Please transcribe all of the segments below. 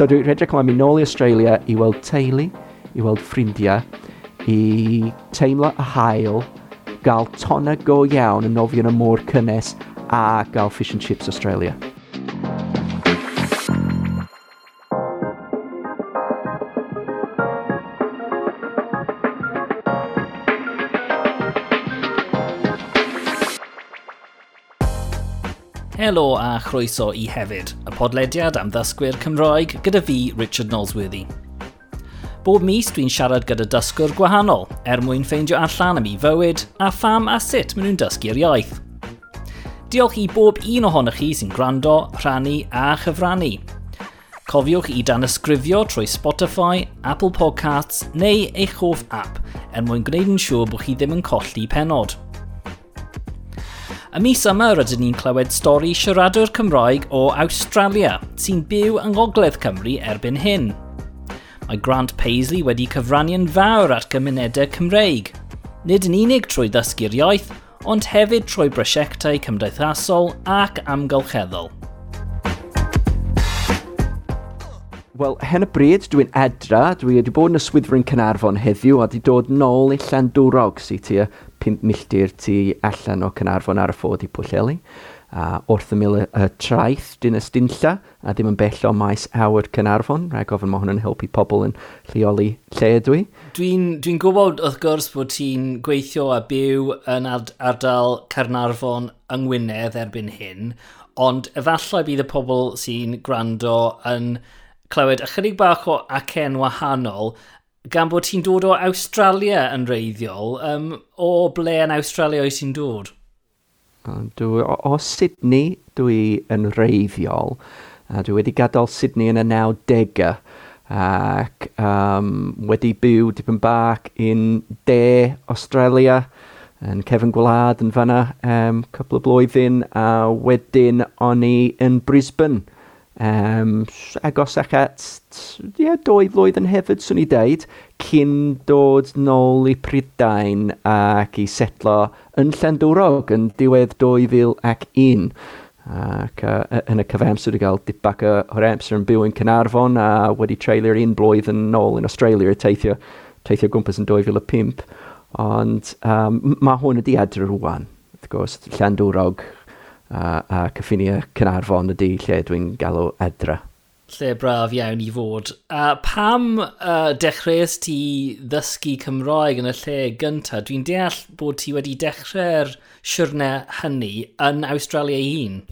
So dwi'n edrych ymlaen mi nôl i Australia i weld teulu, i weld ffrindiau, i teimlo y hael, gael tonna go iawn yn nofio yn y môr cynnes a gael fish and chips Australia. Helo a chroeso i hefyd, y podlediad am ddysgwyr Cymroeg gyda fi, Richard Nolsworthy. Bob mis dwi'n siarad gyda dysgwr gwahanol, er mwyn ffeindio allan am ei fywyd a pham a sut maen nhw'n dysgu'r iaith. Diolch i bob un ohonych chi sy'n gwrando, rhannu a chyfrannu. Cofiwch i dan ysgrifio trwy Spotify, Apple Podcasts neu eich hoff app er mwyn gwneud yn siŵr bod chi ddim yn colli penod. Y mis yma rydyn ni'n clywed stori siaradwr Cymraeg o Australia sy'n byw yng Ngogledd Cymru erbyn hyn. Mae Grant Paisley wedi cyfrannu'n fawr at gymunedau Cymreig, nid yn unig trwy ddysgu'r iaith, ond hefyd trwy brosiectau cymdeithasol ac amgylcheddol. Wel, hen y bryd, dwi'n edra, dwi wedi bod yn y swyddfa'n Cynarfon heddiw a wedi dod nôl i Llandwrog sy'n tua 5 milltir tu allan o Cynarfon ar y ffod i Pwllheli. A wrth ymyl y, y traeth, dyn y stynlla, a ddim yn bell o maes awr Cynarfon, rhaid gofyn mae hwn yn helpu pobl yn lleoli lle dwi. Dwi'n dwi gwybod wrth gwrs bod ti'n gweithio a byw yn ad ardal Cynarfon yng Ngwynedd erbyn hyn, ond efallai bydd y pobl sy'n gwrando yn clywed ychydig bach o acen wahanol gan bod ti'n dod o Australia yn reiddiol. Um, o ble yn Australia oes ti'n dod? Dwi, o, o Sydney dwi yn reiddiol. A dwi wedi gadael Sydney yn y 90au ac um, wedi byw dipyn bach yn de Australia yn cefn gwlad yn fanna um, cwpl o blwyddyn a wedyn o'n i yn Brisbane Um, agos ac at yeah, dwy flwydd yn hefyd, swn i deud, cyn dod nôl i Prydain ac i setlo yn Llandwrog yn diwedd 2001. Ac uh, yn y cyfams wedi cael dipach o hor amser yn byw yn Cynarfon a wedi treulio'r un blwydd yn ôl yn Australia teithio, teithio gwmpas yn 2005. Ond um, mae hwn wedi adr rwan, wrth gwrs, Llandwrog a, a cyffiniau Cynarfon ydy lle dwi'n galw edra. Lle braf iawn i fod. A pam uh, dechreuais ti ddysgu Cymraeg yn y lle gyntaf? Dwi'n deall bod ti wedi dechrau'r siwrne hynny yn Australia i hun.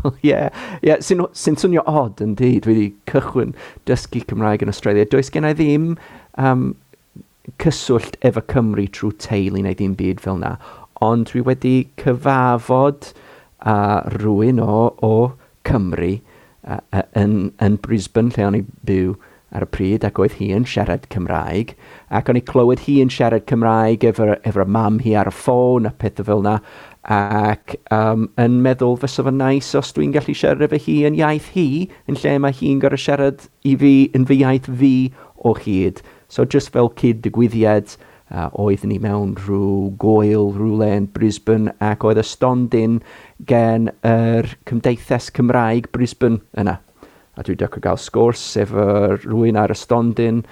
Ie, yeah, yeah. sy'n sy swnio od yndi, dwi wedi cychwyn dysgu Cymraeg yn Australia. Does gen i ddim um, cyswllt efo Cymru trwy teulu neu ddim byd fel na, ond dwi wedi cyfafod a rhywun o, o Cymru a, yn, yn Brisbane lle o'n i byw ar y pryd ac oedd hi yn siarad Cymraeg ac o'n i clywed hi yn siarad Cymraeg efo'r efo mam hi ar y ffôn a pethau fel yna ac um, yn meddwl fysa fo'n nais os dwi'n gallu siarad efo hi yn iaith hi yn lle mae hi'n gorau siarad i fi yn fy iaith fi o hyd. So just fel cyd digwyddiad Uh, oedd ni mewn rhyw goel rhywle yn Brisbane ac oedd y stondin gen yr Cymdeithas Cymraeg Brisbane yna. A dwi dechrau gael sgwrs efo rhywun ar y stondin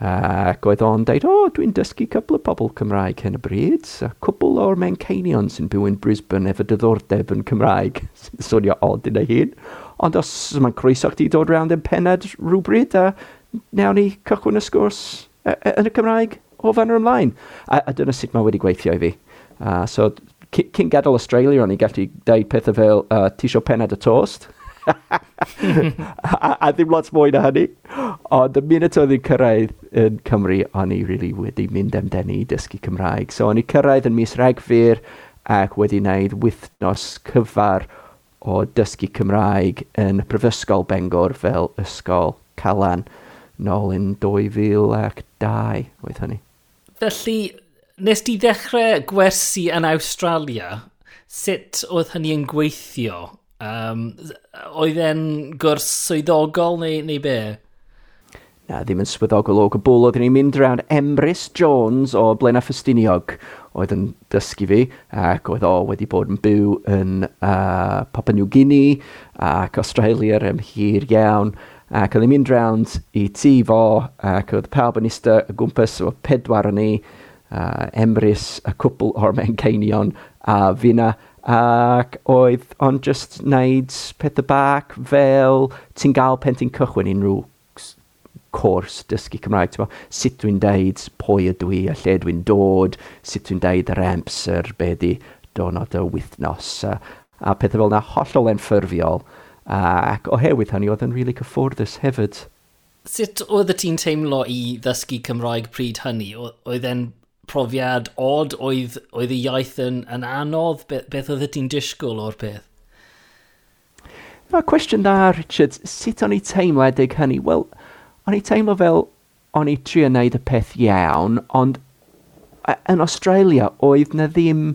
ac oedd o'n dweud, o, oh, dwi'n dysgu cwbl o pobl Cymraeg hyn y bryd, a cwbl o'r Menceinion sy'n byw yn Brisbane efo diddordeb yn Cymraeg, sy'n swnio od yn ei hun. Ond os mae'n croeso chdi dod round yn penad rhywbryd, a nawn ni cychwyn y sgwrs e, e, yn y Cymraeg? o fan ymlaen. A, a dyna sut mae wedi gweithio i fi. Uh, so, cyn gadael Australia, o'n i gallu deud pethau fel uh, tisio penad y tost. a, a ddim lot mwy na hynny. Ond y munud oedd i'n cyrraedd yn Cymru, o'n i really wedi mynd amdani i dysgu Cymraeg. So o'n i cyrraedd yn mis Rhagfyr ac wedi wneud wythnos cyfar o dysgu Cymraeg yn y Prifysgol Bengor fel Ysgol Calan nôl yn 2002 oedd hynny. Felly, nes di ddechrau gwersi yn Australia, sut oedd hynny yn gweithio? Um, oedd e'n gwrs swyddogol neu, neu be? Na, ddim yn swyddogol o gwbl. Oeddwn ni'n mynd drawn Emrys Jones o Blena Ffestiniog oedd yn dysgu fi ac oedd o wedi bod yn byw yn uh, Papua New Guinea ac Australia am hir iawn Ac oedd ni'n mynd round i tŷ fo, ac oedd pawb yn ista y gwmpas o pedwar o ni, uh, Emrys, y cwpl o'r menceinion, a fina ac oedd ond just wneud pethau bach fel ti'n gael pen ti'n cychwyn unrhyw cwrs dysgu Cymraeg, ti'n sut dwi'n deud pwy ydw i a lle dwi'n dod, sut dwi'n deud yr amser, be di donod y wythnos, a, a pethau fel yna hollol enffurfiol. Ac oherwydd hynny, oedd yn rili really cyffwrddus hefyd. Sut oedd y ti'n teimlo i ddysgu Cymraeg pryd hynny? Oedd e'n profiad od? Oedd, oedd y iaith yn, yn anodd? Be, beth oedd y ti'n disgwyl o'r peth? No, cwestiwn da, Richard. Sut o'n i teimledig hynny? Wel, o'n i teimlo fel o'n i trio wneud y peth iawn, ond yn Australia oedd na ddim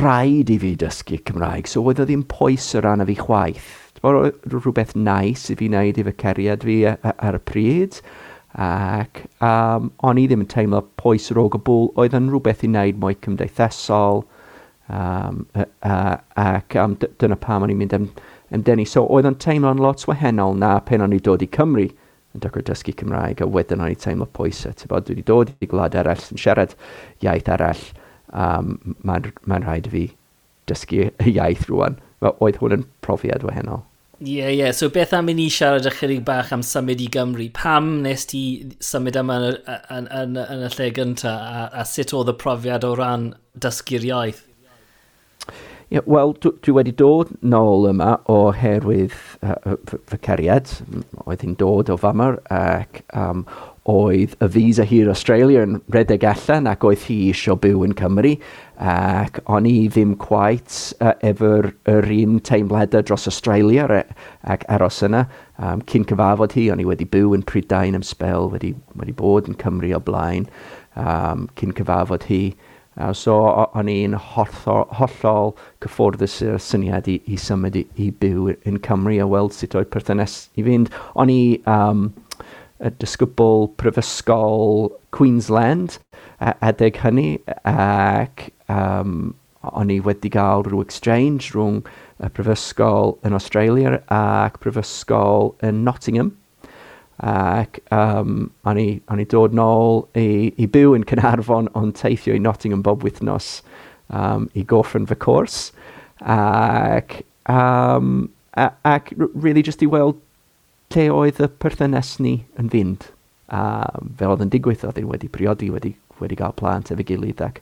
rhaid i fi dysgu Cymraeg, so oedd o ddim poes o ran y fi chwaith oedd rhywbeth nice i fi wneud i fy ceriad fi e, e, ar y pryd. Ac um, o'n i ddim yn teimlo poes yr og o bwl, oedd yn rhywbeth i wneud mwy cymdeithasol. Um, uh, uh, ac um, dyna pam o'n i'n mynd am, amdani. So oedd yn teimlo'n lot wahanol na pen o'n i dod i Cymru yn dechrau dysgu Cymraeg a wedyn o'n i teimlo pwysau. E, Bod, dwi wedi dod i gwlad arall yn siarad iaith arall. Um, Mae'n ma, ma rhaid i fi dysgu y iaith rwan. Oedd hwn yn profiad wahanol. Ie, yeah, ie. Yeah. So beth am i ni siarad ychydig bach am symud i Gymru? Pam nes ti symud yma yn, yn, yn, yn y lle gyntaf? a, a sut oedd y profiad o ran dysgu'r iaith? Yeah, Wel, dwi, dwi wedi dod nôl yma oherwydd uh, fy cariad. Oedd hi'n dod o famar ac um, oedd y visa hir Australia yn redeg allan ac oedd hi eisiau byw yn Cymru ac o'n i ddim quite uh, efo'r yr un teimladau dros Australia ac aros yna. Um, cyn cyfafod hi o'n i wedi byw yn Prydain am spel wedi, wedi bod yn Cymru o blaen um, cyn cyfafod hi. Uh, so o'n i'n hollol, hollol cyfforddus y syniad i, i symud i, i byw yn Cymru a weld sut oedd perthynas i fynd. O'n i um, disgybl prifysgol Queensland adeg hynny ac um, o'n i wedi gael rhyw exchange rhwng y prifysgol yn Australia ac prifysgol yn Nottingham. Ac um, o'n, i, o'n i dod nôl i, i byw yn Cynarfon ond teithio i Nottingham bob wythnos um, i gorffen fy cwrs. Ac, um, ac really just i weld lle oedd y perthynas ni yn fynd. A fel oedd yn digwydd, oedd wedi priodi, wedi, wedi cael plant efo gilydd ac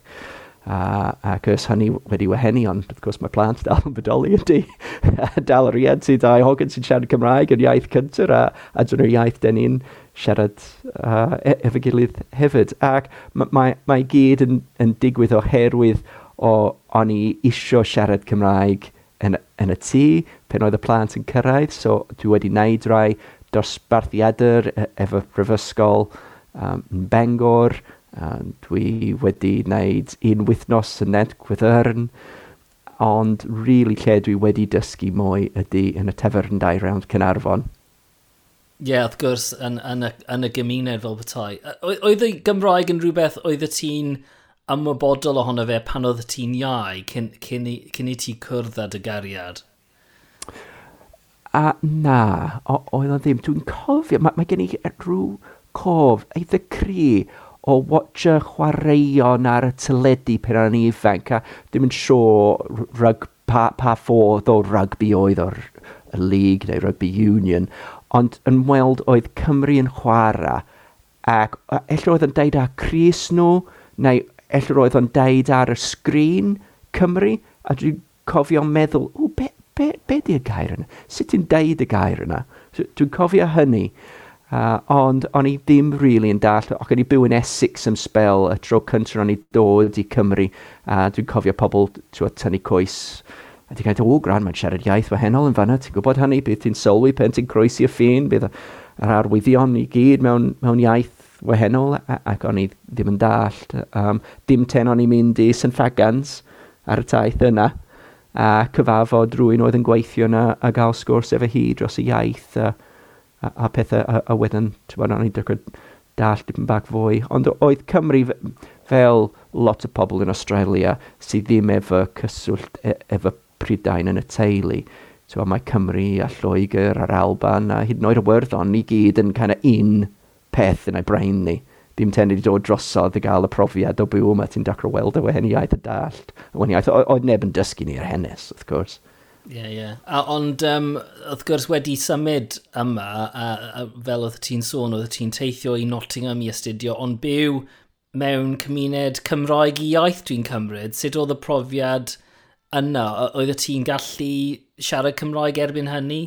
a, ac ys hynny wedi wehenu, ond wrth gwrs mae plant dal yn bodoli ydy, dal yr ied sydd dau hogan sy'n siarad Cymraeg yn iaith cyntaf a, a dyna'r iaith dyn ni'n siarad uh, e, efo gilydd hefyd. Ac mae, mae, mae gyd yn, yn digwydd oherwydd o o'n i isio siarad Cymraeg yn, yn y tŷ pen oedd y plant yn cyrraedd, so dwi wedi wneud rai dosbarthiadau e, efo prifysgol um, yn Bangor, um, dwi wedi wneud un wythnos yn Ned Gwyddyrn, ond rili really lle dwi wedi dysgu mwy ydy yn y tefyrn dau rownd Cynarfon. Ie, yeah, wrth gwrs, yn, yn, y, yn y gymuned fel bethau. Oedd y Gymraeg yn rhywbeth oedd y ti'n... Teen ymwybodol ohono fe pan oedd ti'n iau cyn, cyn, cyn i ti cwrdd â dy gariad? A na, oedd o ddim. Dwi'n cofio, mae, mae gen i rhyw cof, eitha cri o watcha chwaraeon ar y tyledu pen o'n ifanc a ddim yn siŵr rug, pa, pa ffodd o rugby oedd o'r league neu rugby union ond yn weld oedd Cymru yn chwarae ac ello oedd yn deud â Cris nhw neu ella roedd o'n deud ar y sgrin Cymru, a dwi'n cofio meddwl, o, be, be, be di y gair yna? Sut ti'n deud y gair yna? So, Dwi'n cofio hynny, uh, ond o'n i ddim really yn dall, ac o'n i byw yn Essex am spel y tro cyntaf o'n i dod i Cymru, a uh, dwi'n cofio pobl tynnu coes, a ti'n cael, o, gran, mae'n siarad iaith wahanol yn fanna, ti'n gwybod hynny, bydd ti'n sylwi pen ti'n croesi y ffin, bydd yr arwyddion i gyd mewn, mewn iaith wahanol ac o'n i ddim yn dallt. Um, dim ten o'n i'n mynd i St Fagans ar y taith yna a cyfafod rhywun oedd yn gweithio yna a gael sgwrs efo hi dros y iaith a, a, a pethau a, a wedyn, ti'n bod, o'n i'n dechrau dallt dipyn bach fwy. Ond oedd Cymru fel lot o pobl yn Australia sydd ddim efo cyswllt e, efo Prydain yn y teulu. So, mae Cymru a Lloegr a'r Alban a hyd yn oed y Werddon i gyd yn kind of un peth yn ei brain ni. Dim ten i dod drosodd i gael y profiad o byw yma ti'n dacro weld e, y wahaniaeth y dallt. Y wahaniaeth oedd neb yn dysgu ni'r hennes, wrth gwrs. Ie, yeah, ie. Yeah. Ond, um, wrth gwrs, wedi symud yma, a, a fel oedd ti'n sôn, oedd ti'n teithio i Nottingham i astudio, ond byw mewn cymuned Cymraeg i iaith dwi'n cymryd, sut oedd y profiad yna? Oedd ti'n gallu siarad Cymraeg erbyn hynny?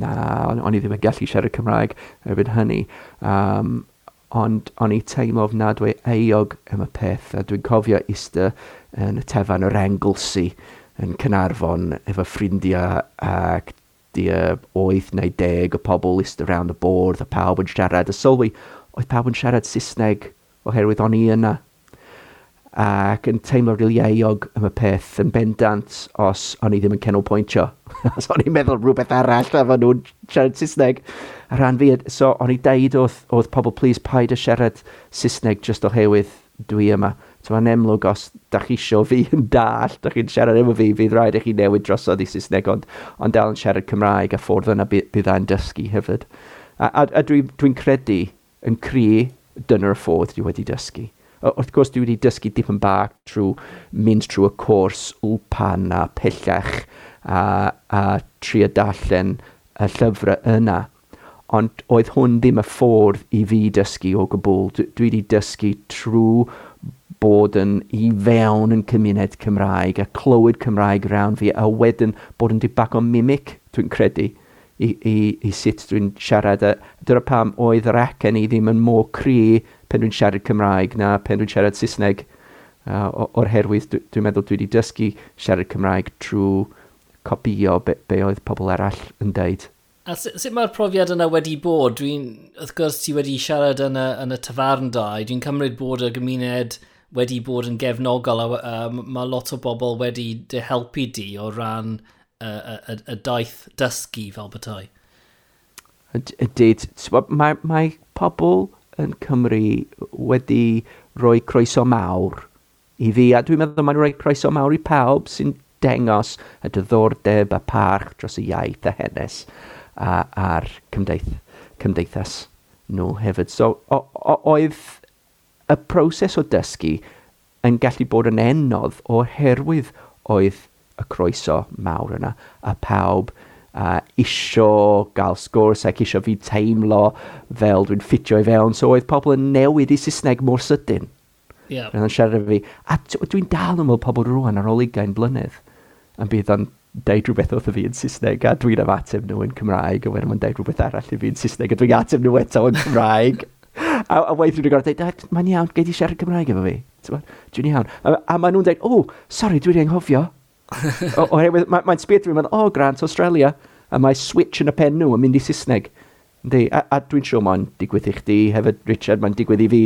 na, on, o'n i ddim yn gallu siarad Cymraeg erbyn hynny. Um, ond o'n i teimlo ofnadwy e eog am y peth, a dwi'n cofio ista yn y tefan yr Englesy yn Cynarfon efo ffrindiau ac dia oedd neu deg o pobl ista around y bwrdd a pawb yn siarad. A sylwi, oedd pawb yn siarad Saesneg oherwydd o'n i yna ac yn teimlo rili ieiog am y peth yn bendant os o'n i ddim yn canolbwyntio. os o'n i'n meddwl rhywbeth arall a fan nhw'n siarad Saesneg. A rhan fi, so o'n i deud oedd, oedd pobl please paid a siarad Saesneg just oherwydd dwi yma. So mae'n emlwg os da chi isio fi yn dall, da chi'n siarad efo fi, fydd rhaid i chi newid drosodd i Saesneg, ond, ond dal yn siarad Cymraeg a ffordd yna bydd e'n dysgu hefyd. A, a, a dwi'n dwi credu yn cri dyna'r ffordd dwi wedi dysgu wrth gwrs dwi wedi dysgu dipyn bach trwy mynd trwy y cwrs wpan a pellach a, a trio darllen y llyfrau yna. Ond oedd hwn ddim y ffordd i fi dysgu o gwbl. Dwi, wedi dysgu trwy bod yn i fewn yn cymuned Cymraeg a clywed Cymraeg rawn fi a wedyn bod yn dibach o mimic, dwi'n credu, i, i, i sut dwi'n siarad. Dyna pam oedd yr acen i ddim yn mor cri pen dwi'n siarad Cymraeg na pen dwi'n siarad Saesneg uh, o'r herwydd dwi'n dwi meddwl dwi wedi dysgu siarad Cymraeg trwy copio be, be oedd pobl arall yn deud. A sut, sut mae'r profiad yna wedi bod? Dwi'n, wrth gwrs, ti wedi siarad yn y, yn y tafarn dau. Dwi'n cymryd bod y gymuned wedi bod yn gefnogol a uh, mae lot o bobl wedi dy helpu di o ran y, uh, y, y daith dysgu fel bethau. Ydyd, mae, mae pobl yn Cymru wedi rhoi croeso mawr i fi, a dwi'n meddwl mae'n rhoi croeso mawr i pawb sy'n dengos y diddordeb a parch dros y iaith a hennes a, a'r cymdeith, cymdeithas nhw hefyd. So, o, o, oedd y proses o dysgu yn gallu bod yn enodd oherwydd oedd y croeso mawr yna a pawb uh, isio gael sgwrs ac isio fi teimlo fel dwi'n ffitio i fewn. So oedd pobl yn newid i Saesneg mor sydyn. Yeah. Rydyn yn siarad fi. A dwi'n dal yn meddwl pobl rwan ar ôl 20 blynedd. Yn bydd o'n deud rhywbeth wrth fi yn Saesneg a dwi'n ymateb nhw yn Cymraeg a wedyn mae'n deud rhywbeth arall i fi yn Saesneg a dwi'n ateb nhw eto yn Cymraeg. a, a weithio dwi'n gorfod dweud, mae'n iawn, gei di siarad Cymraeg efo fi. Dwi'n iawn. A, a maen nhw'n dweud, o, oh, sori, dwi'n anghofio. Oherwydd mae'n ma sbyd dwi'n meddwl, o, oh, Grant Australia, a mae switch yn y pen nhw yn mynd i Saesneg. Yndi, a, a dwi'n siŵr mae'n digwydd i chdi hefyd, Richard, mae'n digwydd i fi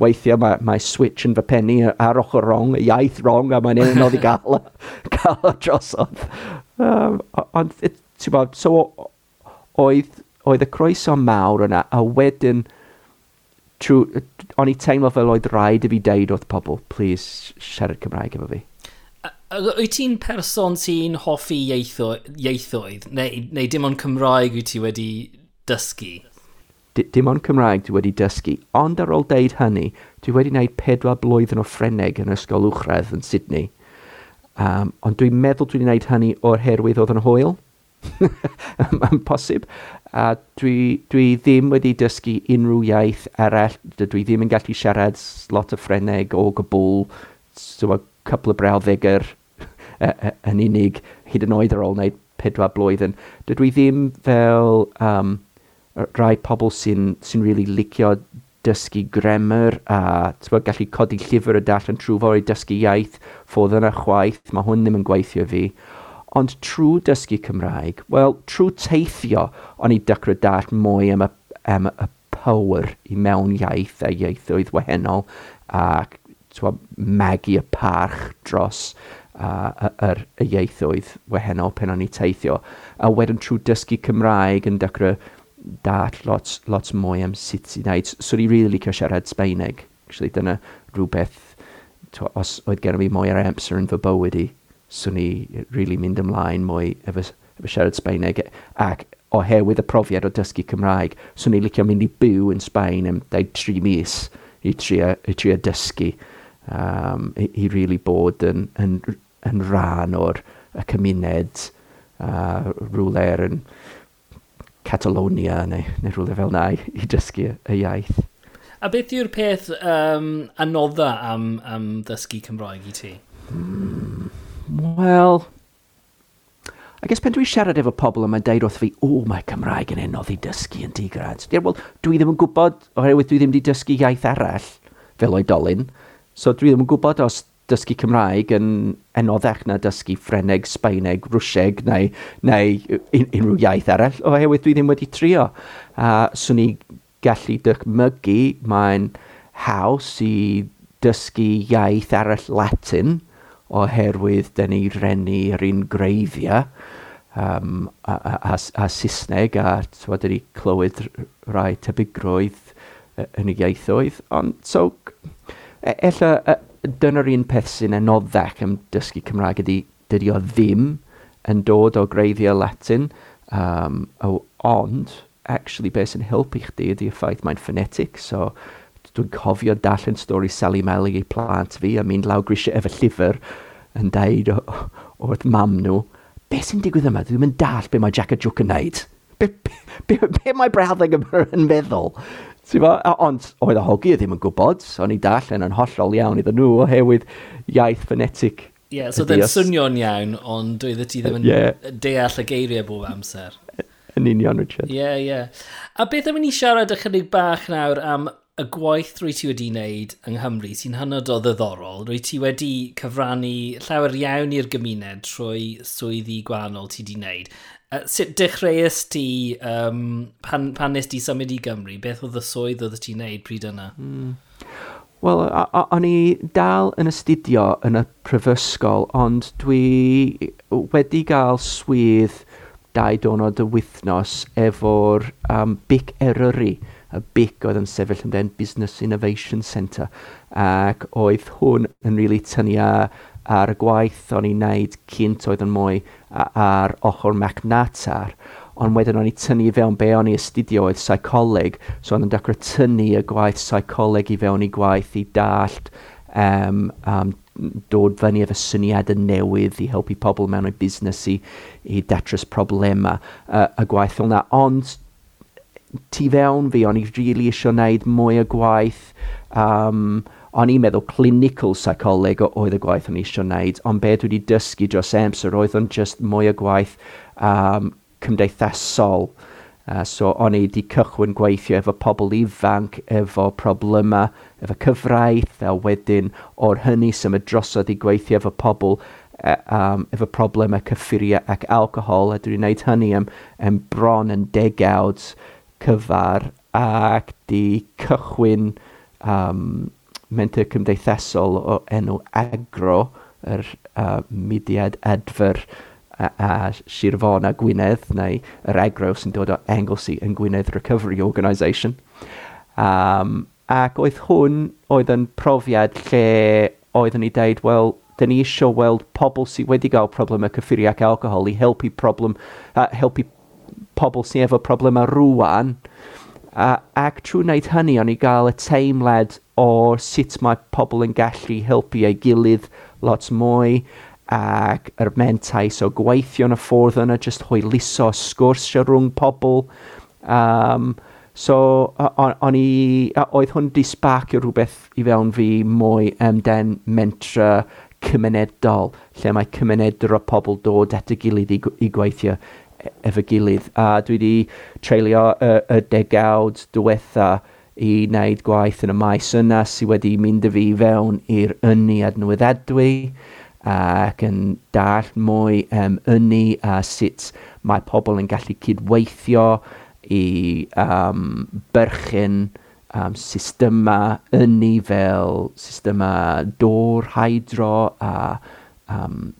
weithio, mae, mae switch yn fy penni ar ochr rong, y iaith rong, a mae'n anodd i gael, gael y drosodd. Um, ond, ti'n bod, so oedd, oedd y croeso mawr yna, a wedyn, trw, o'n i teimlo fel oedd rhaid i fi deud wrth pobl, please, siarad Cymraeg efo fi. Wyt ti'n person sy'n hoffi ieitho, ieithoedd, neu, neu dim ond Cymraeg wyt ti wedi dysgu? D dim ond Cymraeg dwi wedi dysgu, ond ar ôl deud hynny, dwi wedi gwneud pedwar blwyddyn o Ffreneg yn ysgol uwchradd yn Sydney. Um, ond dwi'n meddwl dwi wedi gwneud hynny o'r herwydd oedd yn hwyl. Mae'n posib. A dwi, dwi ddim wedi dysgu unrhyw iaith arall. Dwi ddim yn gallu siarad lot o Ffreneg o gwbl, so a couple o brawddegau yn unig, hyd yn oed ar ôl wneud pedwar blwyddyn. Dydw i ddim fel um, rai pobl sy'n sy really licio dysgu grammar a bod, gallu codi llyfr y darllen trwy fawr i dysgu iaith ffodd yna chwaith, mae hwn ddim yn gweithio fi. Ond trwy dysgu Cymraeg, wel, trwy teithio, o'n i dycro dall mwy am y, am y power i mewn iaith a ieithoedd wahanol a magu y parch dros uh, yr ieithoedd wahanol pen o'n i teithio. A wedyn trwy dysgu Cymraeg yn dechrau dall lot, lot mwy am sut i wneud. So ni'n really licio siarad Sbeineg. Actually, dyna rhywbeth, to, os oedd gen i mwy ar amser yn fy bywyd i, so ni really mynd ymlaen mwy efo, efo siarad Sbeineg. Ac oherwydd y profiad o dysgu Cymraeg, so ni'n licio mynd i byw yn Sbaen am 3 mis i trio, i trio dysgu um, i, i really bod yn, yn yn rhan o'r y cymuned uh, rhywle er yn Catalonia neu, neu rhywle fel na i, i dysgu y iaith. A beth yw'r peth um, anodda am, am ddysgu Cymraeg i ti? Mm, Wel, I guess pen dwi'n siarad efo pobl yma'n deud wrth fi, o, mae Cymraeg yn enodd i dysgu yn digrad. Dwi, well, dwi ddim yn gwybod, oherwydd dwi ddim wedi dysgu iaith arall fel oedolyn, so dwi ddim yn gwybod os dysgu Cymraeg yn enoddach na dysgu Ffreneg, Sbaeneg, Rwsieg neu, neu unrhyw iaith arall oherwydd dwi ddim wedi trio. A uh, swn i gallu dychmygu mae'n haws i dysgu iaith arall Latin oherwydd dyn ni rennu yr un greiddiau um, a, a, a, a Saesneg a dyn ni clywed rai tebygrwydd yn y ieithoedd. Ond so, e, ella dyna'r un peth sy'n anoddach am dysgu Cymraeg ydy, dydy o ddim yn dod o greiddiau Latin, um, o, ond, actually, beth sy'n helpu chdi ydy y ffaith mae'n phonetic, so dwi'n cofio darllen stori Sally Melly i plant fi a mynd lawr grisiau efo llyfr yn deud o'r mam nhw, beth sy'n digwydd yma? Dwi'n mynd dall beth mae Jack a Jook yn neud. Be, be, be, be mae brawddeg yma yn meddwl? Ond oedd y hogi ddim yn gwybod, o'n i darllen yn hollol iawn iddyn nhw oherwydd iaith ffonetig. Ie, yeah, so dyn swnio'n iawn, ond doedd ti ddim yn yeah. deall y geiriau bob amser. Yn union, Richard. Ie, yeah, ie. Yeah. A beth am i ni siarad ychydig bach nawr am y gwaith rwy ti wedi wneud yng Nghymru sy'n hynod o ddiddorol, rwy ti wedi cyfrannu llawer iawn i'r gymuned trwy swyddi gwahanol ti wedi wneud. Uh, sut dechreuais ti um, pan, pan nes ti symud i Gymru? Beth oedd y swydd oedd ti'n wneud pryd yna? Mm. Wel, o'n i dal yn astudio yn y prifysgol, ond dwi wedi gael swydd dau donod y wythnos efo'r um, bic Eryri. BIC oedd yn sefyll ymlaen Business Innovation Centre ac oedd hwn yn rili really tynnu ar y gwaith o'n i'n neud cynt oedd yn mwy ar ochr MacNatar ond wedyn o'n i tynnu fewn be o'n i astudio oedd psycholeg, so o'n i'n dechrau tynnu y gwaith psycholeg i fewn i gwaith i dallt um, um, dod fyny efo syniadau newydd i helpu pobl mewn o'i busnes i, i datrys problema uh, y gwaith fel yna. Ond tu fewn fi, o'n i really eisiau gwneud mwy o gwaith. Um, o'n i'n meddwl clinical psycholeg oedd y gwaith o'n i eisiau gwneud, ond beth wedi dysgu dros amser oedd o'n just mwy o gwaith um, cymdeithasol. Uh, so o'n i wedi cychwyn gweithio efo pobl ifanc, efo problemau, efo cyfraith, a wedyn o'r hynny sy'n y drosodd i gweithio efo pobl uh, um, efo problemau cyffuriau ac alcohol, a dwi'n gwneud hynny am, am bron yn degawd cyfar ac di cychwyn um, menter cymdeithasol o enw agro, yr uh, mudiad adfer a, a Sir Fon a Gwynedd, neu yr agro sy'n dod o Anglesey yn Gwynedd Recovery Organisation. Um, ac oedd hwn oedd yn profiad lle oeddwn ni dweud, wel, dyn ni eisiau weld pobl sydd wedi cael problemau cyffuriau ac alcohol i helpu problem, uh, helpu pobl sy'n efo problemau rŵan, a, ac trwy wneud hynny o'n i gael y teimled o sut mae pobl yn gallu helpu ei gilydd lot mwy, ac yr mentais o gweithio yn y ffordd yna, jyst hwyluso sgwrsio rhwng pobl. Um, so, o'n i, oedd hwn di sbarcio rhywbeth i fewn fi mwy amden mentra cymunedol, lle mae cymuned o pobl dod at y gilydd i, i gweithio E-, efo gilydd. A dwi wedi treulio y, y degawd diwetha i wneud gwaith yn y maes yna sydd wedi mynd y fi fewn i'r ynni adnwyddadwy ac yn dall mwy um, ynni a sut mae pobl yn gallu cydweithio i um, berchen um, systema ynni fel systema dôr, hydro a um,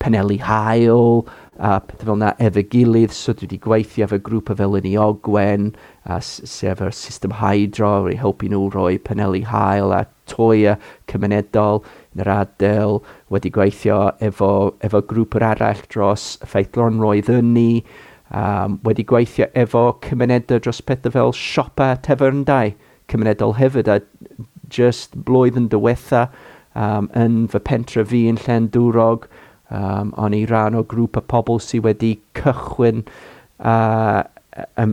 peneli hael a pethau fel yna efo gilydd, so dwi wedi gweithio efo grŵp o fel yn i ogwen, a sef yr system hydro, i helpu nhw roi paneli hael a toia cymunedol yn yr adael, wedi gweithio efo, efo grŵp yr arall dros ffeithlon roedd yn ni, um, wedi gweithio efo cymunedau dros pethau fel siopa tefyrndau cymunedol hefyd a just blwyddyn diwetha um, yn fy pentre fi yn Llen Dwrog Um, o'n i rhan o grŵp o pobl sydd wedi cychwyn uh,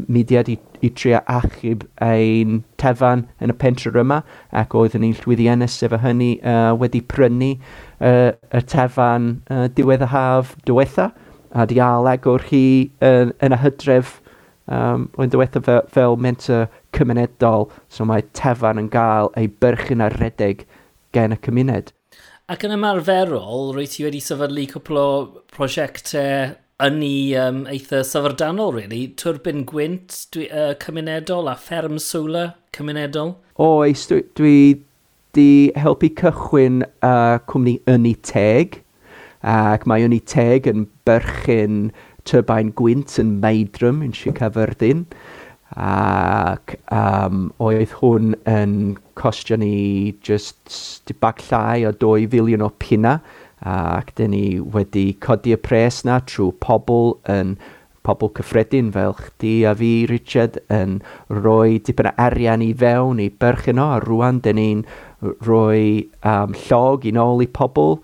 mudiad i, i trio achub ein tefan yn y pentre yma ac oeddwn ni'n llwyddiannus efo hynny uh, wedi prynu uh, y tefan uh, diwedd y haf diwetha a di aleg o'r hi yn, yn y hydref um, o'n diwetha fel, fel mentor cymunedol. So mae tefan yn gael ei byrchyn ar redeg gen y cymuned. Ac yn ymarferol, rwy ti wedi sefydlu cwpl o prosiectau yn ei um, eitha syfrdanol, really. Twrbyn gwynt dwi, uh, cymunedol a fferm sŵla cymunedol. Oes, dwi, dwi di helpu cychwyn uh, cwmni Yni Teg. Ac mae Yni Teg yn byrchyn tyrbain gwynt yn Meidrym yn Sir Caerfyrddin. Ac um, oedd hwn yn costio ni just bag llai o 2 filiwn o pina. Ac dyn ni wedi codi y pres na trwy pobl yn pobl cyffredin fel chdi a fi, Richard, yn rhoi dipyn o arian i fewn i berchen o, a rwan dyn ni'n rhoi um, llog i nôl i pobl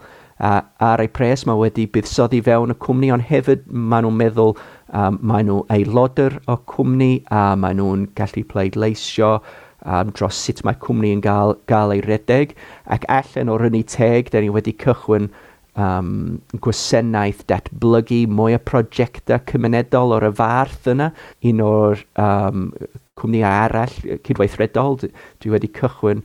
a, ar eu pres mae wedi buddsoddi fewn y cwmni, ond hefyd maen nhw'n meddwl Um, maen nhw aelodr o cwmni a maen nhw'n gallu pleidleisio um, dros sut mae cwmni yn gael, gael ei redeg. Ac allan o'r yn teg, da ni wedi cychwyn um, gwasanaeth datblygu mwy o prosiectau cymunedol o'r y farth yna. Un o'r um, cwmnïau arall cydweithredol dwi wedi cychwyn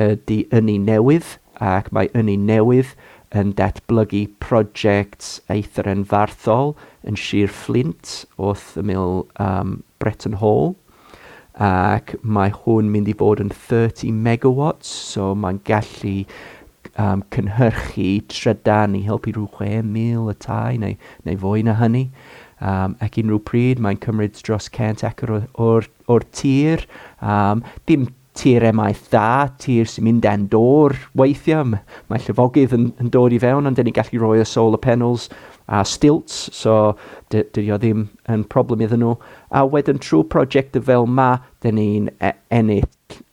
ydy ynni newydd ac mae ynni newydd yn datblygu prosiect eithr yn farthol yn Sir Flint wrth y mil um, Breton Hall. Ac mae hwn mynd i fod yn 30 megawatts, so mae'n gallu um, cynhyrchu trydan i helpu rhyw 6,000 y tai neu, neu fwy na hynny. Um, ac unrhyw pryd mae'n cymryd dros cant acr o'r, or, or tir. Um, dim tir emaeth da, tir sy'n mynd den dor weithiau. Mae llyfogydd yn, yn dod i fewn, ond dyn ni gallu rhoi y solar panels a stilts, so dydy o ddim yn problem iddyn nhw. A wedyn trwy prosiect fel ma, dyn ni'n e, ennill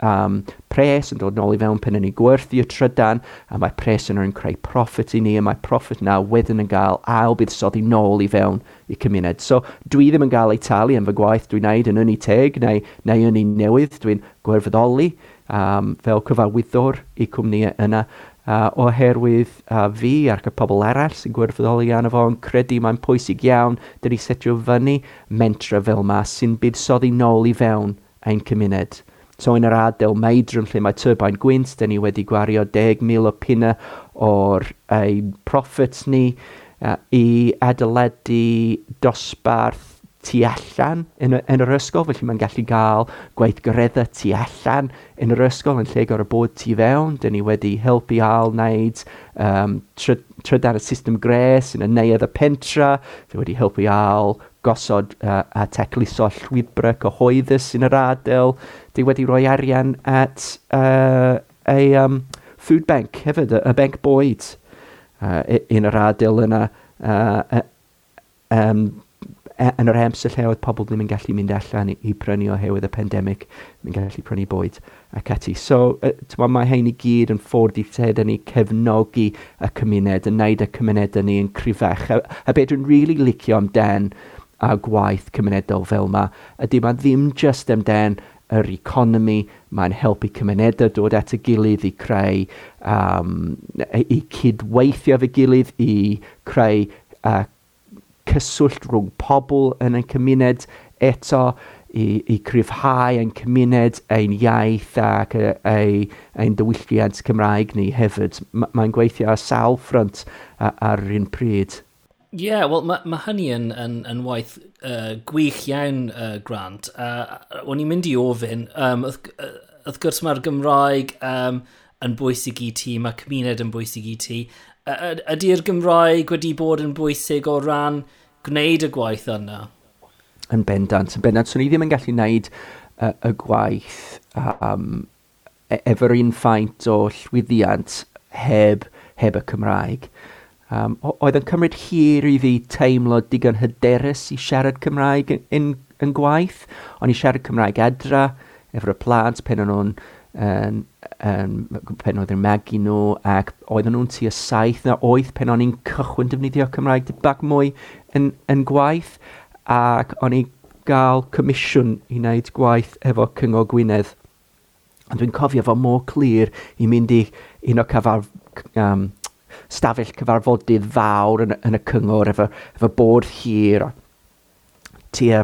um, pres yn dod nôl i fewn pen yn ni gwerthu y trydan, a mae pres yn rhan creu profit i ni, a mae profit na wedyn yn gael ail buddsoddi nôl i fewn i cymuned. So dwi ddim yn gael ei talu yn fy gwaith dwi'n neud yn ynni teg neu, neu ynni newydd, dwi'n gwerfyddoli um, fel cyfarwyddwr i cwmni yna, uh, oherwydd uh, fi ac y pobl eraill sy'n gwirfoddoli arno fo yn credu mae'n pwysig iawn dyn ni setio fyny mentra fel yma sy'n buddsoddi nôl i fewn ein cymuned. So yn yr adael Meidrwm lle mae turbain gwynt, dyn ni wedi gwario 10,000 o pina o'r ei profits ni uh, i adeiladu dosbarth tu allan yn, yn yr ysgol, felly mae'n gallu cael gweithgareddau tu allan yn yr ysgol yn lle gorau bod tu fewn. Dyn ni wedi helpu al wneud um, tryd, trydan y system gres yn y neuedd y pentra, dyn wedi helpu al gosod uh, a tecluso llwybrau cyhoeddus yn yr adael. Dyn wedi rhoi arian at uh, a um, food bank hefyd, y, y bank bwyd uh, yn yr adael yna. Uh, um, E, yn yr emser lle oedd pobl ddim yn gallu mynd allan i, i prynu oherwydd y pandemig, yn gallu prynu bwyd ac ati. So, uh, mae hyn i gyd yn ffordd i ted yn ei cefnogi y cymuned, yn neud y cymuned yn ei yn cryfach. A, a beth dwi'n really licio amdan a gwaith cymunedol fel yma, ydy mae ddim just amdan yr economi, mae'n helpu cymunedau dod at y gilydd i creu, um, i cydweithio fy gilydd, i creu uh, cyswllt rhwng pobl yn ein cymuned eto i, i cryfhau ein cymuned, ein iaith ac ein, ein dywylliant Cymraeg ni hefyd. Mae'n gweithio ar sawl ffrant ar un pryd. Ie, yeah, wel mae ma hynny yn, yn, yn waith uh, gwych iawn, uh, Grant. Uh, o'n i'n mynd i ofyn, um, wrth, wrth gwrs mae'r Gymraeg um, yn bwysig i ti, mae cymuned yn bwysig i ti. Uh, ydy'r Gymraeg wedi bod yn bwysig o ran uh, gwneud y gwaith yna. Yn bendant, yn bendant. So ni ddim yn gallu gwneud uh, y gwaith um, efo'r un ffaint o llwyddiant heb, heb y Cymraeg. Um, oedd yn cymryd hir i fi teimlo digon hyderus i siarad Cymraeg yn, yn, yn gwaith. O'n i siarad Cymraeg adra, efo'r plant, pen o'n nhw'n yn, yn, pen oedd yn magu nhw ac oedden nhw'n tua saith na oedd pen o'n i'n cychwyn defnyddio Cymraeg dibag mwy yn, yn gwaith ac o'n i gael comisiwn i wneud gwaith efo Cyngor Gwynedd. Ond dwi'n cofio fo mor clir i mynd i un o cyfar, um, stafell cyfarfodydd fawr yn, yn y cyngor efo, efo bod hir. Tua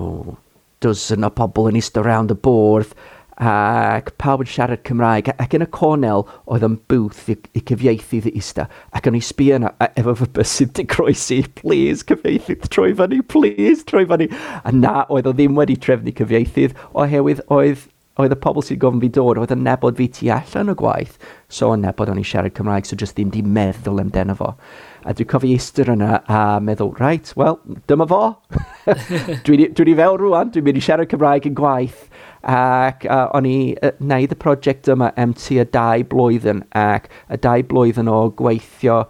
oh, dozen o pobl yn eistedd round y bwrdd ac pawb yn siarad Cymraeg, ac yn y cornel oedd yn bwth i, i cyfieithu ddi ista, ac o'n i sbio yna, efo fy bysydd di croesi, please, cyfieithu, troi fyny, please, troi fyny. A na, oedd o ddim wedi trefnu cyfieithydd, oherwydd oedd oedd y pobl sy'n gofyn fi dod, oedd yn nebod fi tu allan o gwaith, so yn nebod o'n i siarad Cymraeg, so just ddim di meddwl amdano fo. A dwi'n cofio eistedd yna a meddwl, right, well, dyma fo. dwi'n dwi fel rwan, dwi'n mynd i siarad Cymraeg yn gwaith. Ac uh, o'n i uh, wneud y prosiect yma am tu tua dau blwyddyn ac y dau blwyddyn o gweithio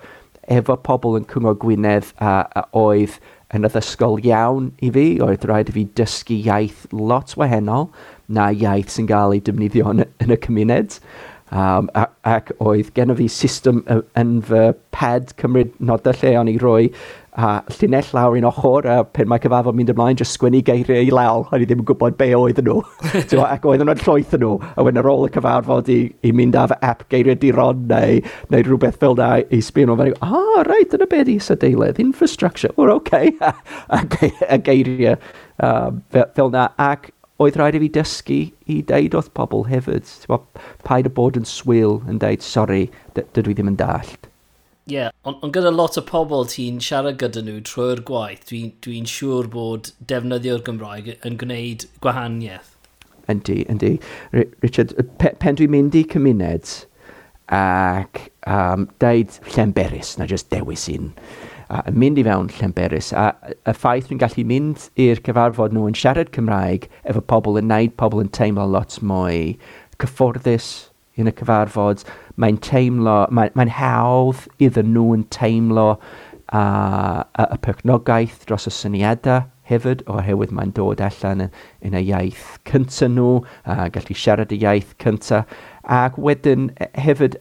efo pobl yn Cyngor Gwynedd a, a oedd yn addysgol iawn i fi. Oedd rhaid i fi dysgu iaith lot wahanol na iaith sy'n gael ei defnyddio yn, yn y cymuned. Um, ac oedd gen i fi system yn fy ped cymryd nodau lle o'n i roi a llinell lawr un ochr a pen mae cyfafod mynd ymlaen jyst sgwennu geiriau i lawr a ni ddim yn gwybod be oedd nhw ac oedd nhw'n llwyth nhw a wedyn ar ôl y cyfarfod i, i mynd af app geiriau diron neu, neu rhywbeth fel da i sbio nhw a ah, reit dyna beth i y infrastructure o'r oce okay. a, a, a geiriau um, fel na ac oedd rhaid i fi dysgu i deud wrth pobl hefyd. Paid o bod yn swil yn deud, sori, dydw i ddim yn dallt. Ie, yeah, ond on gyda lot o pobl ti'n siarad gyda nhw trwy'r gwaith, dwi'n dwi, dwi siŵr bod defnyddio'r Gymraeg yn gwneud gwahaniaeth. Yndi, yndi. Richard, pe, pen dwi'n mynd i cymuned ac um, deud llenberus, na jyst dewis un, a mynd i fewn Llanberis. A y ffaith dwi'n gallu mynd i'r cyfarfod nhw yn siarad Cymraeg efo pobl yn neud pobl yn teimlo lot mwy cyfforddus yn y cyfarfod. Mae'n teimlo, mae'n mae hawdd iddyn nhw yn teimlo uh, y, y perchnogaeth dros y syniadau hefyd oherwydd mae'n dod allan yn, yn y iaith cyntaf nhw, a gallu siarad y iaith cyntaf. Ac wedyn e, hefyd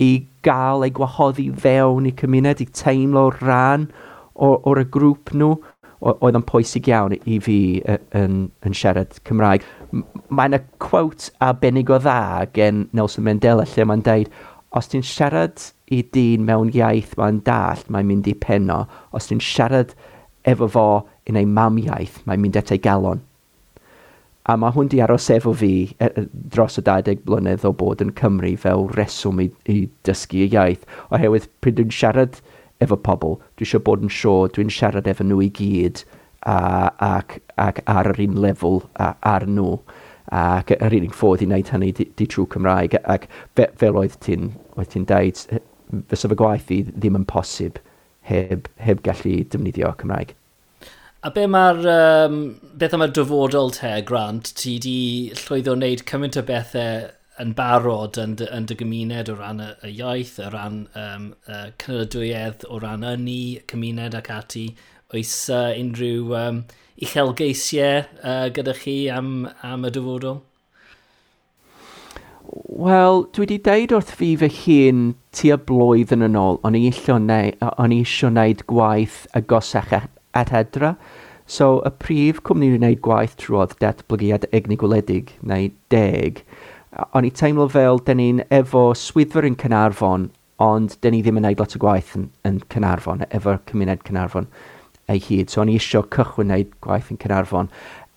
i gael eu gwahoddi fewn i cymuned, i teimlo rhan o'r y grŵp nhw, oedd yn pwysig iawn i fi yn, yn siarad Cymraeg. Mae yna quote arbennig o dda gen Nelson Mandela lle mae'n deud, os ti'n siarad i dyn mewn iaith mae'n dall, mae'n mynd i penno. Os ti'n siarad efo fo yn ei mam iaith, mae'n mynd at ei galon. A mae hwn di aros efo fi e, e, dros y 20 blynedd o bod yn Cymru fel reswm i, i dysgu y iaith. Oherwydd pryd dwi'n siarad efo pobl, dwi eisiau bod yn siŵr, dwi'n siarad efo nhw i gyd a, ac, ac ar yr un lefel a, ar nhw. Ac yr unig ffordd i wneud hynny di, di trwy Cymraeg. Ac fe, fel oedd ti'n ti dweud, fysa fy gwaith i ddim yn posib heb, heb gallu defnyddio Cymraeg. A be mae'r, um, beth am dyfodol te, Grant, ti di llwyddo wneud cymaint o bethau yn barod yn yn dy gymuned o ran y, y iaith, o ran um, y cynydwyiedd, o ran yni, cymuned ac ati. Oes uh, unrhyw um, uchelgeisiau uh, gyda chi am, am y dyfodol? Wel, dwi wedi deud wrth fi fy hun tua blwyddyn yn ôl, o'n i eisiau gwneud gwaith agosach at edra. So, y prif cwmni wneud gwaith trwodd datblygiad egni gwledig, neu deg, o'n i teimlo fel dyn ni'n efo swyddfa yn Cynarfon, ond dyn ni ddim yn gwneud lot o gwaith yn, yn Cynarfon, efo'r cymuned Cynarfon ei hyd. So o'n i eisiau cychwyn wneud gwaith yn Cynarfon.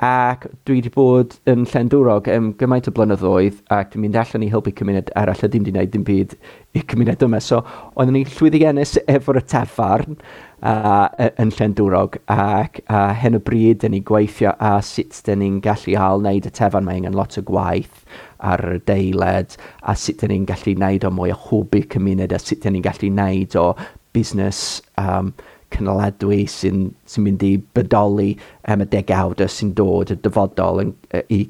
Ac dwi wedi bod yn Llandwrog am gymaint o blynyddoedd ac dwi'n mynd allan i helpu cymuned arall a ddim wedi gwneud dim byd i cymuned yma. So oeddwn ni llwyddiannus efo'r y tafarn uh, yn Llandwrog ac uh, hen y bryd dyn ni gweithio a sut dyn ni'n gallu hal wneud y tefan mae angen lot o gwaith ar y deiled a sut dyn ni'n gallu wneud o mwy o hwbu cymuned a sut dyn ni'n gallu wneud o busnes um, cynaladwy sy'n sy mynd i bydoli am y degawd sy'n dod y dyfodol yn, i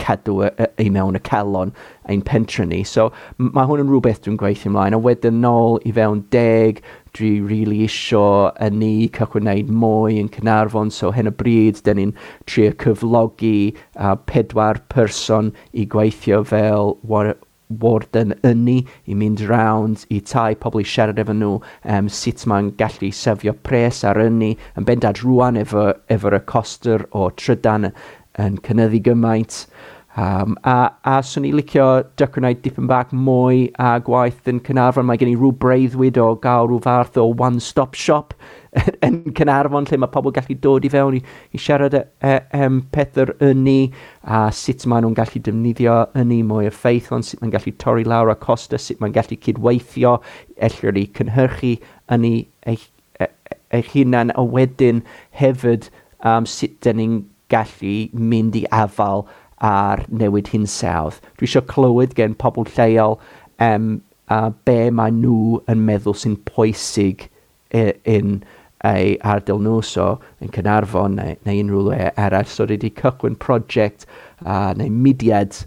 cadw ei mewn y celon ein pentre ni. So mae hwn yn rhywbeth dwi'n gweithio ymlaen. A wedyn nôl i fewn deg, dwi rili really isio y ni cael gwneud mwy yn Cynarfon, so hyn y bryd, dyn ni'n trio cyflogi a pedwar person i gweithio fel war, warden yni i mynd round i tai pobl i siarad efo nhw um, sut mae'n gallu sefio pres ar yni yn bendad rwan efo, efo'r y coster o trydan yn cynnyddu gymaint. Um, a, a swn i licio dyc dipyn bach mwy a gwaith yn Cynarfon. Mae gen i rhyw breuddwyd o gael rhyw fath o one-stop shop yn Cynarfon lle mae pobl gallu dod i fewn i, i siarad e, e, um, pethau yn a sut maen nhw'n gallu defnyddio yn ni mwy effeithlon, sut maen gallu torri lawr a costa, sut maen gallu cydweithio, ellir i cynhyrchu yn eich, e, eich hunan a wedyn hefyd um, sut dyn ni'n gallu mynd i afal ar newid hinsawdd. Dwi eisiau clywed gen pobl lleol um, a be mae nhw yn meddwl sy'n pwysig yn ei ardal nhw, so yn Cynarfon neu, neu unrhyw le eraill. So wedi cychwyn prosiect uh, neu mudiad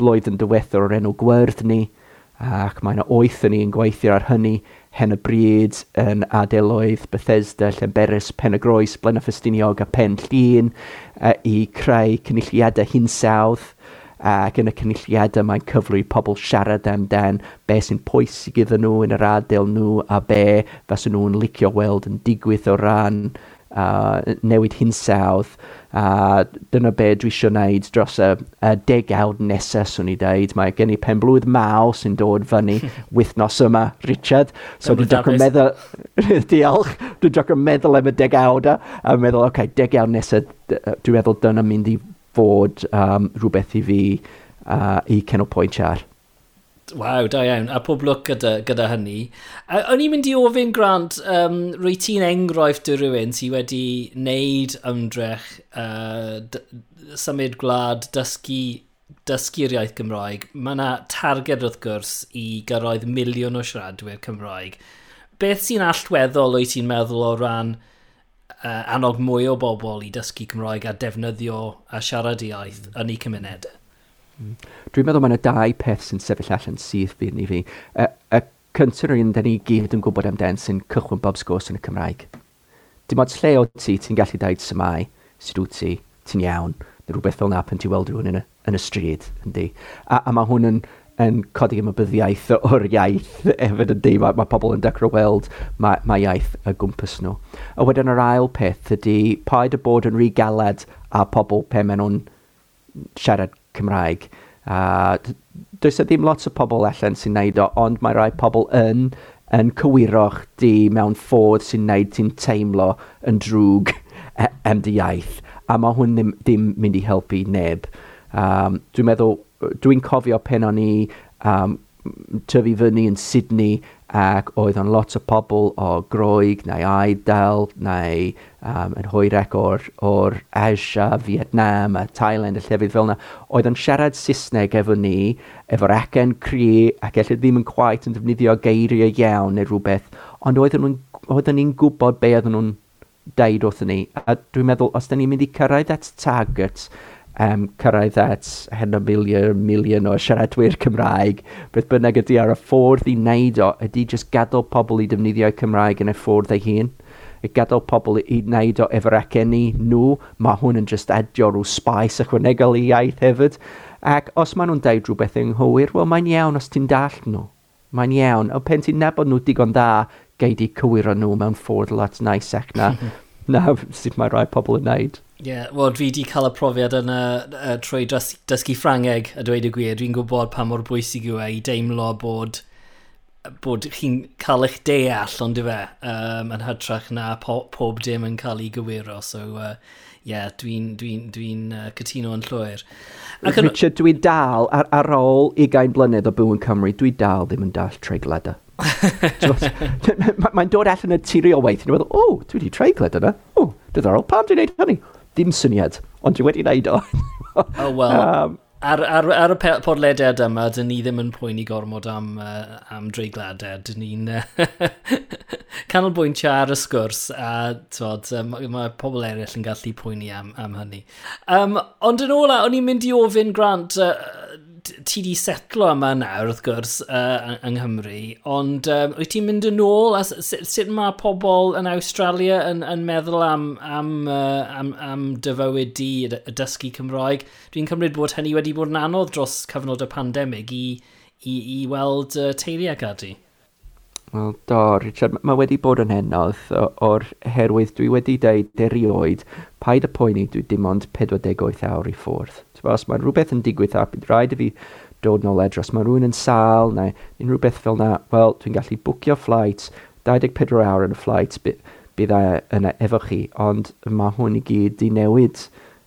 blwyddyn diwethaf o'r enw Gwyrdd ni, ac mae yna oeth yn ni yn gweithio ar hynny Hen y Bryd, yn Adeloedd, Bethesda, Llenberis, Pen y Groes, Blaen a Ffestiniog a Pen Llun uh, i creu cynulliadau hinsawdd ac yn y cynulliadau mae'n cyflwy pobl siarad amdan be sy'n pwysig iddyn nhw yn yr adael nhw a be fasyn nhw'n licio weld yn digwydd o ran uh, uh, newid hinsawdd. A dyna be dwi eisiau gwneud dros y, y degawd nesaf, swn i dweud. Mae gen i penblwydd maw sy'n dod fyny wythnos yma, Richard. So dwi'n dwi'n meddwl... Diolch. Dwi'n dwi'n meddwl am y degawd A meddwl, oce, okay, degawd nesaf, dwi'n meddwl dyna mynd i fod um, rhywbeth i fi uh, i cenol pwynt ar. Waw, da iawn. A pob lwc gyda, gyda hynny. A, o'n i'n mynd i ofyn, Grant, um, rwy ti'n enghraifft o rywun sydd wedi wneud ymdrech uh, symud gwlad, dysgu, dysgu'r iaith Gymraeg. Mae yna targed wrth gwrs i gyrraedd miliwn o siaradwyr Cymraeg. Beth sy'n allweddol wyt ti'n meddwl o ran uh, annog mwy o bobl i dysgu Cymraeg a defnyddio a siarad iaith yn eu cymunedau? Dwi'n meddwl mae yna dau peth sy'n sefyll allan syth byd ni fi. Y, y cyntaf yr un da ni gyd yn gwybod am den sy'n cychwyn bob sgwrs yn y Cymraeg. Dim ond lle o ti, ti'n gallu dweud symau, sydd wyt ti, ti'n iawn, neu rhywbeth fel na pan ti'n weld rhywun yn y, yn y stryd, yndi. A, a mae hwn yn, yn codi ymwybyddiaeth o'r iaith hefyd yndi, Mae, mae pobl yn dechrau weld mae, mae iaith y gwmpas nhw. A wedyn yr ail peth ydy paid y bod yn rhy galed a pobl pe maen nhw'n siarad Cymraeg. A does e ddim lot o pobl allan sy'n neud o, ond mae rai pobl yn, yn cywiro chdi mewn ffordd sy'n neud ti'n teimlo yn drwg e, am dy iaith. A mae hwn ddim, ddim mynd i helpu neb. Um, dwi'n meddwl, dwi'n cofio pen o'n i um, tyfu fyny yn Sydney ac oedd o'n lot o pobl o groeg neu aidel neu um, yn hwyrec o'r, or Asia, Vietnam a Thailand a llefydd fel yna. Oedd o'n siarad Saesneg efo ni, efo'r acen cri ac efallai ddim yn quite yn defnyddio geiriau iawn neu rhywbeth, ond oedden nhw'n oedden ni'n gwybod be oedden nhw'n deud wrthyn ni. A dwi'n meddwl, os da ni'n mynd i cyrraedd at target, um, cyrraedd at hen o miliwn, miliwn o siaradwyr Cymraeg, beth bynnag ydy ar y ffordd i wneud o, ydy jyst gadael pobl i defnyddio Cymraeg yn y ffordd ei hun. Y gadael pobl i wneud o efo'r aceni nhw, mae hwn yn jyst adio rhyw spais ychwanegol i iaith hefyd. Ac os maen nhw'n deud rhywbeth ynghywir, wel mae'n iawn os ti'n dall nhw. Mae'n iawn, O pen ti'n nabod nhw digon da, gei di cywiro nhw mewn ffordd lot nice ac na, na sut mae rhai pobl yn wneud. Ie, yeah, wel dwi wedi cael y profiad yna uh, trwy dys dysgu Ffrangeg, a dweud y gwir. Dwi'n gwybod pa mor bwysig yw e i deimlo bod, bod chi'n cael eich deall, ond dy fe, um, yn hytrach na po pob dim yn cael ei gywiro. So, ie, uh, yeah, dwi'n dwi dwi, dwi uh, cytuno yn llwyr. Ac. Richard, dwi dal ar, ar ôl 20 blynedd o byw yn Cymru, dwi dal ddim yn dall treigladau. E. Mae'n dod allan y tirio weith, dwi'n meddwl, o, dwi wedi treiglad yna. O, diddorol, pam dwi'n neud hynny? ddim syniad, ond dwi wedi wneud o. oh, well, um, ar, ar, ar y podlediad yma, dyn ni ddim yn poeni gormod am, uh, am dreigladau. Dyn ni'n uh, canolbwyntio ar y sgwrs a twod, mae ma pobl eraill yn gallu poeni am, am hynny. Um, ond yn ola, o'n i'n mynd i ofyn Grant, uh, ti di setlo yma nawr, wrth gwrs, uh, yng Nghymru, ond um, wyt ti'n mynd yn ôl? A sut, sut mae pobl yn Australia yn, yn meddwl am, am, uh, am, am dyfywyd di y dysgu Cymraeg? Dwi'n cymryd bod hynny wedi bod yn anodd dros cyfnod y pandemig i, i, i weld uh, teulu teiriau gadi. Wel, do, Richard, mae wedi bod yn henodd o'r herwydd dwi wedi deud erioed paid y poeni dwi dim ond 48 awr i ffwrdd. Os mae rhywbeth yn digwydd a bydd rhaid i fi dod nôl edrych, mae rhywun yn sal neu unrhyw beth fel na, wel, dwi'n gallu bwcio flight, 24 awr yn y flight bydd yna efo chi, ond mae hwn i gyd di newid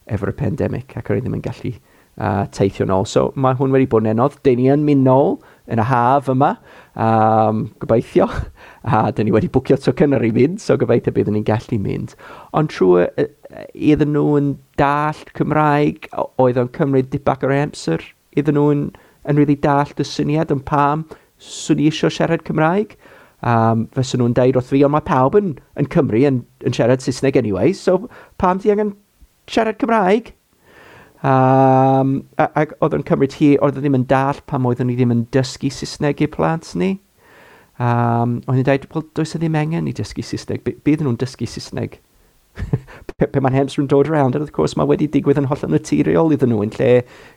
efo'r pandemig ac ar ddim yn gallu uh, teithio nôl. So mae hwn wedi bod yn enodd, dyn ni yn mynd nôl, yn y haf yma, um, gobeithio. A dyn ni wedi bwcio tocynnau i fynd, so gobeithio byddwn ni'n gallu mynd. Ond trwy iddyn nhw yn dallt Cymraeg, oedd o'n cymryd dipach o'r amser, iddyn nhw yn, yn really dallt y syniad yn pam swn i eisiau siarad Cymraeg. Um, Fysyn nhw'n deud wrth fi, ond mae pawb yn, yn Cymru yn, yn siarad Saesneg anyway, so pam ti angen siarad Cymraeg? Um, ac oedd yn cymryd hi, oedd e ddim yn dall pam oeddwn ni ddim yn dysgu Saesneg i plant ni. Um, oedd ni'n dweud, wel, does e ddim angen i dysgu Saesneg. Bydd nhw'n dysgu Saesneg. pe, pe mae'n hemsrw'n dod around, wrth gwrs mae wedi digwydd yn hollol naturiol iddyn nhw, yn lle,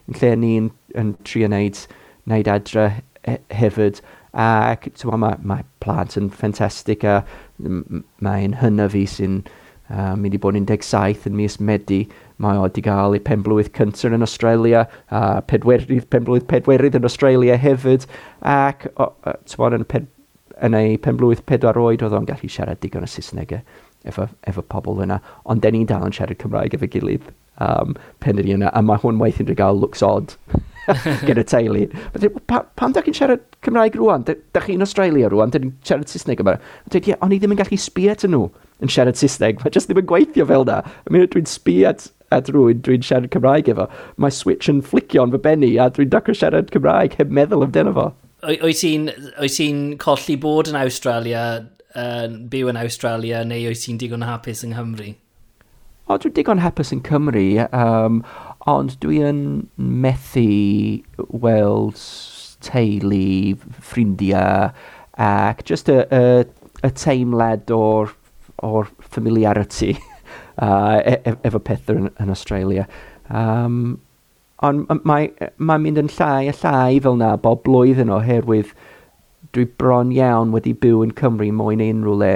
yn lle ni'n yn trio wneud, wneud adre he, hefyd. Ac mae mae plant yn ffantastig a mae'n hynna fi sy'n Uh, mi wedi bod yn 17 yn mis Medi, mae o wedi cael ei penblwydd cyntaf yn Australia, a pedwerydd, penblwydd pedwerydd yn Australia hefyd, ac tywod yn, ped, yn ei penblwydd pedwar oed oedd o'n gallu siarad digon y Saesneg e, efo, efo pobl yna, ond den ni dal yn siarad Cymraeg efo gilydd um, pen ydy yna, a mae hwn weithio'n rhaid gael looks odd gyda teulu. Pa, pam da chi'n siarad Cymraeg rwan? Da, da chi'n Australia rwan? Da chi'n siarad Saesneg yma? Dweud, ie, yeah, o'n i ddim yn gallu sbi at nhw yn siarad Saesneg. Mae jyst ddim yn gweithio fel na. I mean, dwi'n sbi at, at rwy'n, dwi'n siarad Cymraeg efo. Mae switch yn flicio yn fy benni a dwi'n dacro siarad Cymraeg heb meddwl amdano fo. Wyt ti'n colli bod yn Australia, uh, byw yn Australia, neu wyt ti'n digon hapus yng Nghymru? O, dwi'n digon hapus yn Cymru, um, ond dwi'n methu weld teulu, ffrindiau, ac just y, y, y teimlad o'r o'r familiarity uh, e e efo pethau yn, yn Australia. Um, ond mae'n mae mynd yn llai a llai fel na bob blwyddyn oherwydd dwi bron iawn wedi byw yn Cymru mwy na unrhyw le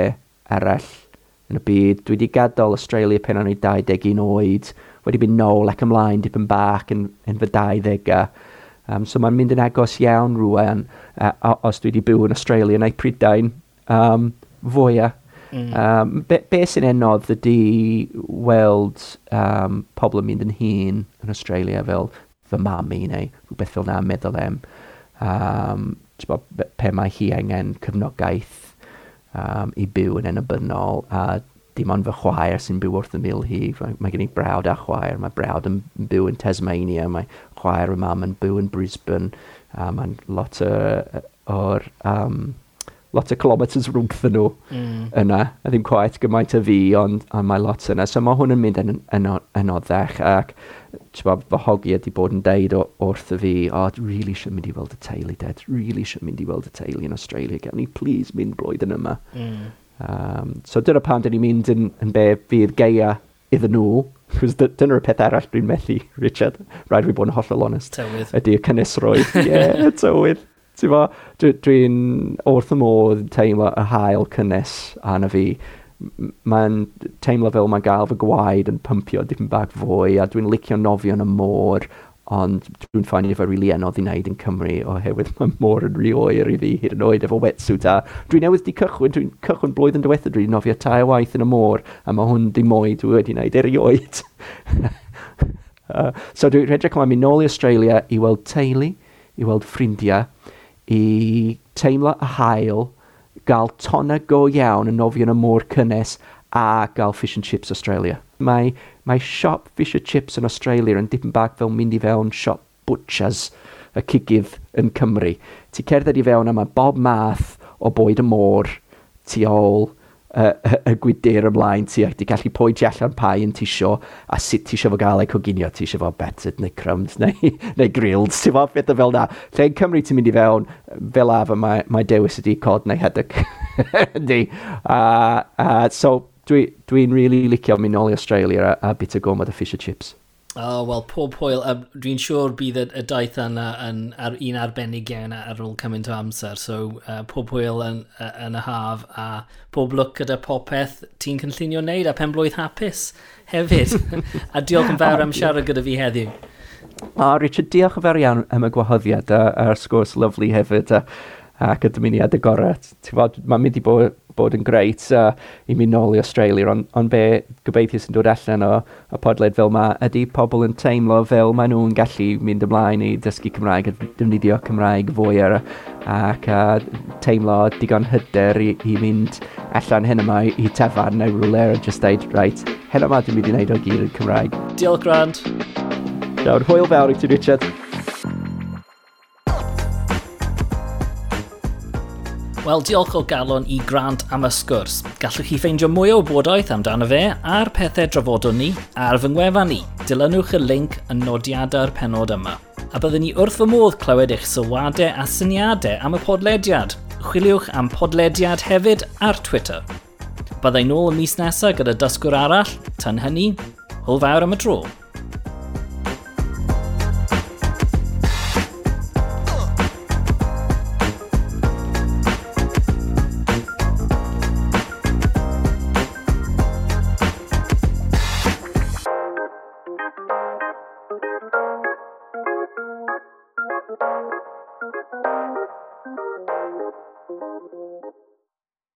arall yn y byd. Dwi wedi gadael Australia pen o'n i 21 oed, wedi mynd nôl ac ymlaen dipyn bach yn, yn fy 20au. Um, so mae'n mynd yn agos iawn rwan uh, os dwi wedi byw yn Australia neu Prydain um, fwyaf Mm. Um, be, be sy'n enodd ydy weld um, pobl yn mynd yn hun yn Australia fel fy mami neu rhywbeth fel na meddwl am um, bod, pe mae hi angen cyfnogaeth um, i byw yn enabynol a dim ond fy chwaer sy'n byw wrth y mil hi. Mae gen i brawd a chwaer. Mae brawd yn byw yn Tasmania. Mae chwaer y mam yn byw yn Brisbane. Um, mae'n lot o'r um, lot o kilometres rwngth nhw mm. yna, a ddim quite gymaint o fi, ond a mae lot yna. So mae hwn yn mynd yn, yn, yn oddech, ac bod, fy hogi ydi bod yn deud wrth y fi, o, oh, really sy'n mynd i weld y teulu, dad, really sy'n mynd i weld y teulu yn Australia, Gael ni please mynd blwyddyn yma. Mm. Um, so dyna pan dyn ni'n mynd yn, yn be fydd geia iddyn nhw, Cos dyna'r peth arall dwi'n methu, Richard. Rhaid fi bod yn hollol honest. Tywydd. Ydy y cynnesroedd. Ie, yeah, tywydd. Dwi'n dwi wrth y modd teimlo y hael cynnes arna fi. Mae'n teimlo fel mae gael fy gwaed yn pympio dipyn bag fwy a dwi'n licio nofio yn y môr ond dwi'n ffainio fe rili really anodd i wneud yn Cymru oherwydd mae môr yn rhy oer i fi hyd yn oed efo wetsuit a dwi'n newydd di cychwyn, dwi'n cychwyn blwyddyn diwethaf dwi'n nofio tai o waith yn y môr a mae hwn dim mwy dwi wedi wneud erioed. uh, so dwi'n edrych yma mynd nôl i Australia i weld teulu, i weld ffrindiau i teimlo y hael, gael tonna go iawn yn nofio yn y môr cynnes a gael Fish and Chips Australia. Mae, mae siop Fish and Chips yn Australia yn dipyn bach fel mynd i fewn siop butchers y cigydd yn Cymru. Ti cerdded i fewn a bob math o bwyd y môr tu ôl uh, y gwydir ymlaen ti ac di gallu pwyntio allan pa un ti isio a sut ti isio fo gael ei coginio? Ti isio fo battered neu crumbed neu, neu grilled ti fo beth fel na. Lle yn Cymru ti'n mynd i fewn fel af mae, mae dewis ydi cod neu heddyg ni uh, uh, so dwi'n dwi, dwi really licio mynd nôl i Australia a, a bit o gomod o fish and chips. Oh, wel, pob hwyl, dwi'n siŵr bydd y, y daith yna yn, ar un arbennig iawn ar ôl cymaint o amser, so uh, pob hwyl yn, yn y haf a pob lwc gyda popeth ti'n cynllunio wneud a pen blwydd hapus hefyd. a diolch yn fawr am siarad gyda fi heddiw. O, Richard, diolch yn fawr iawn am y gwahoddiad a'r sgwrs lyflu hefyd a, ac y dymuniad y gorau. Mae'n mynd i bod bod yn greit uh, i mi nôl i Australia, ond on be gobeithio sy'n dod allan o, o podled fel yma, ydy pobl yn teimlo fel maen nhw'n gallu mynd ymlaen i dysgu Cymraeg, a defnyddio Cymraeg fwy ar ac uh, teimlo digon hyder i, i mynd allan hyn yma i tefan neu rhywle a just dweud, right, hyn yma dwi'n mynd i wneud o gyr yn Cymraeg. Diolch, Grant. Nawr, hwyl fawr i ti, Richard. Wel, diolch o galon i Grant am y sgwrs. Gallwch chi ffeindio mwy o wybodaeth amdano fe a'r pethau drafodwn ni ar fy ngwefan ni. Dilynwch y link yn nodiadau'r penod yma. A byddwn ni wrth fy modd clywed eich sylwadau a syniadau am y podlediad. Chwiliwch am podlediad hefyd ar Twitter. Byddai nôl y mis nesaf gyda dysgwr arall, tan hynny, hwyl fawr am y tro.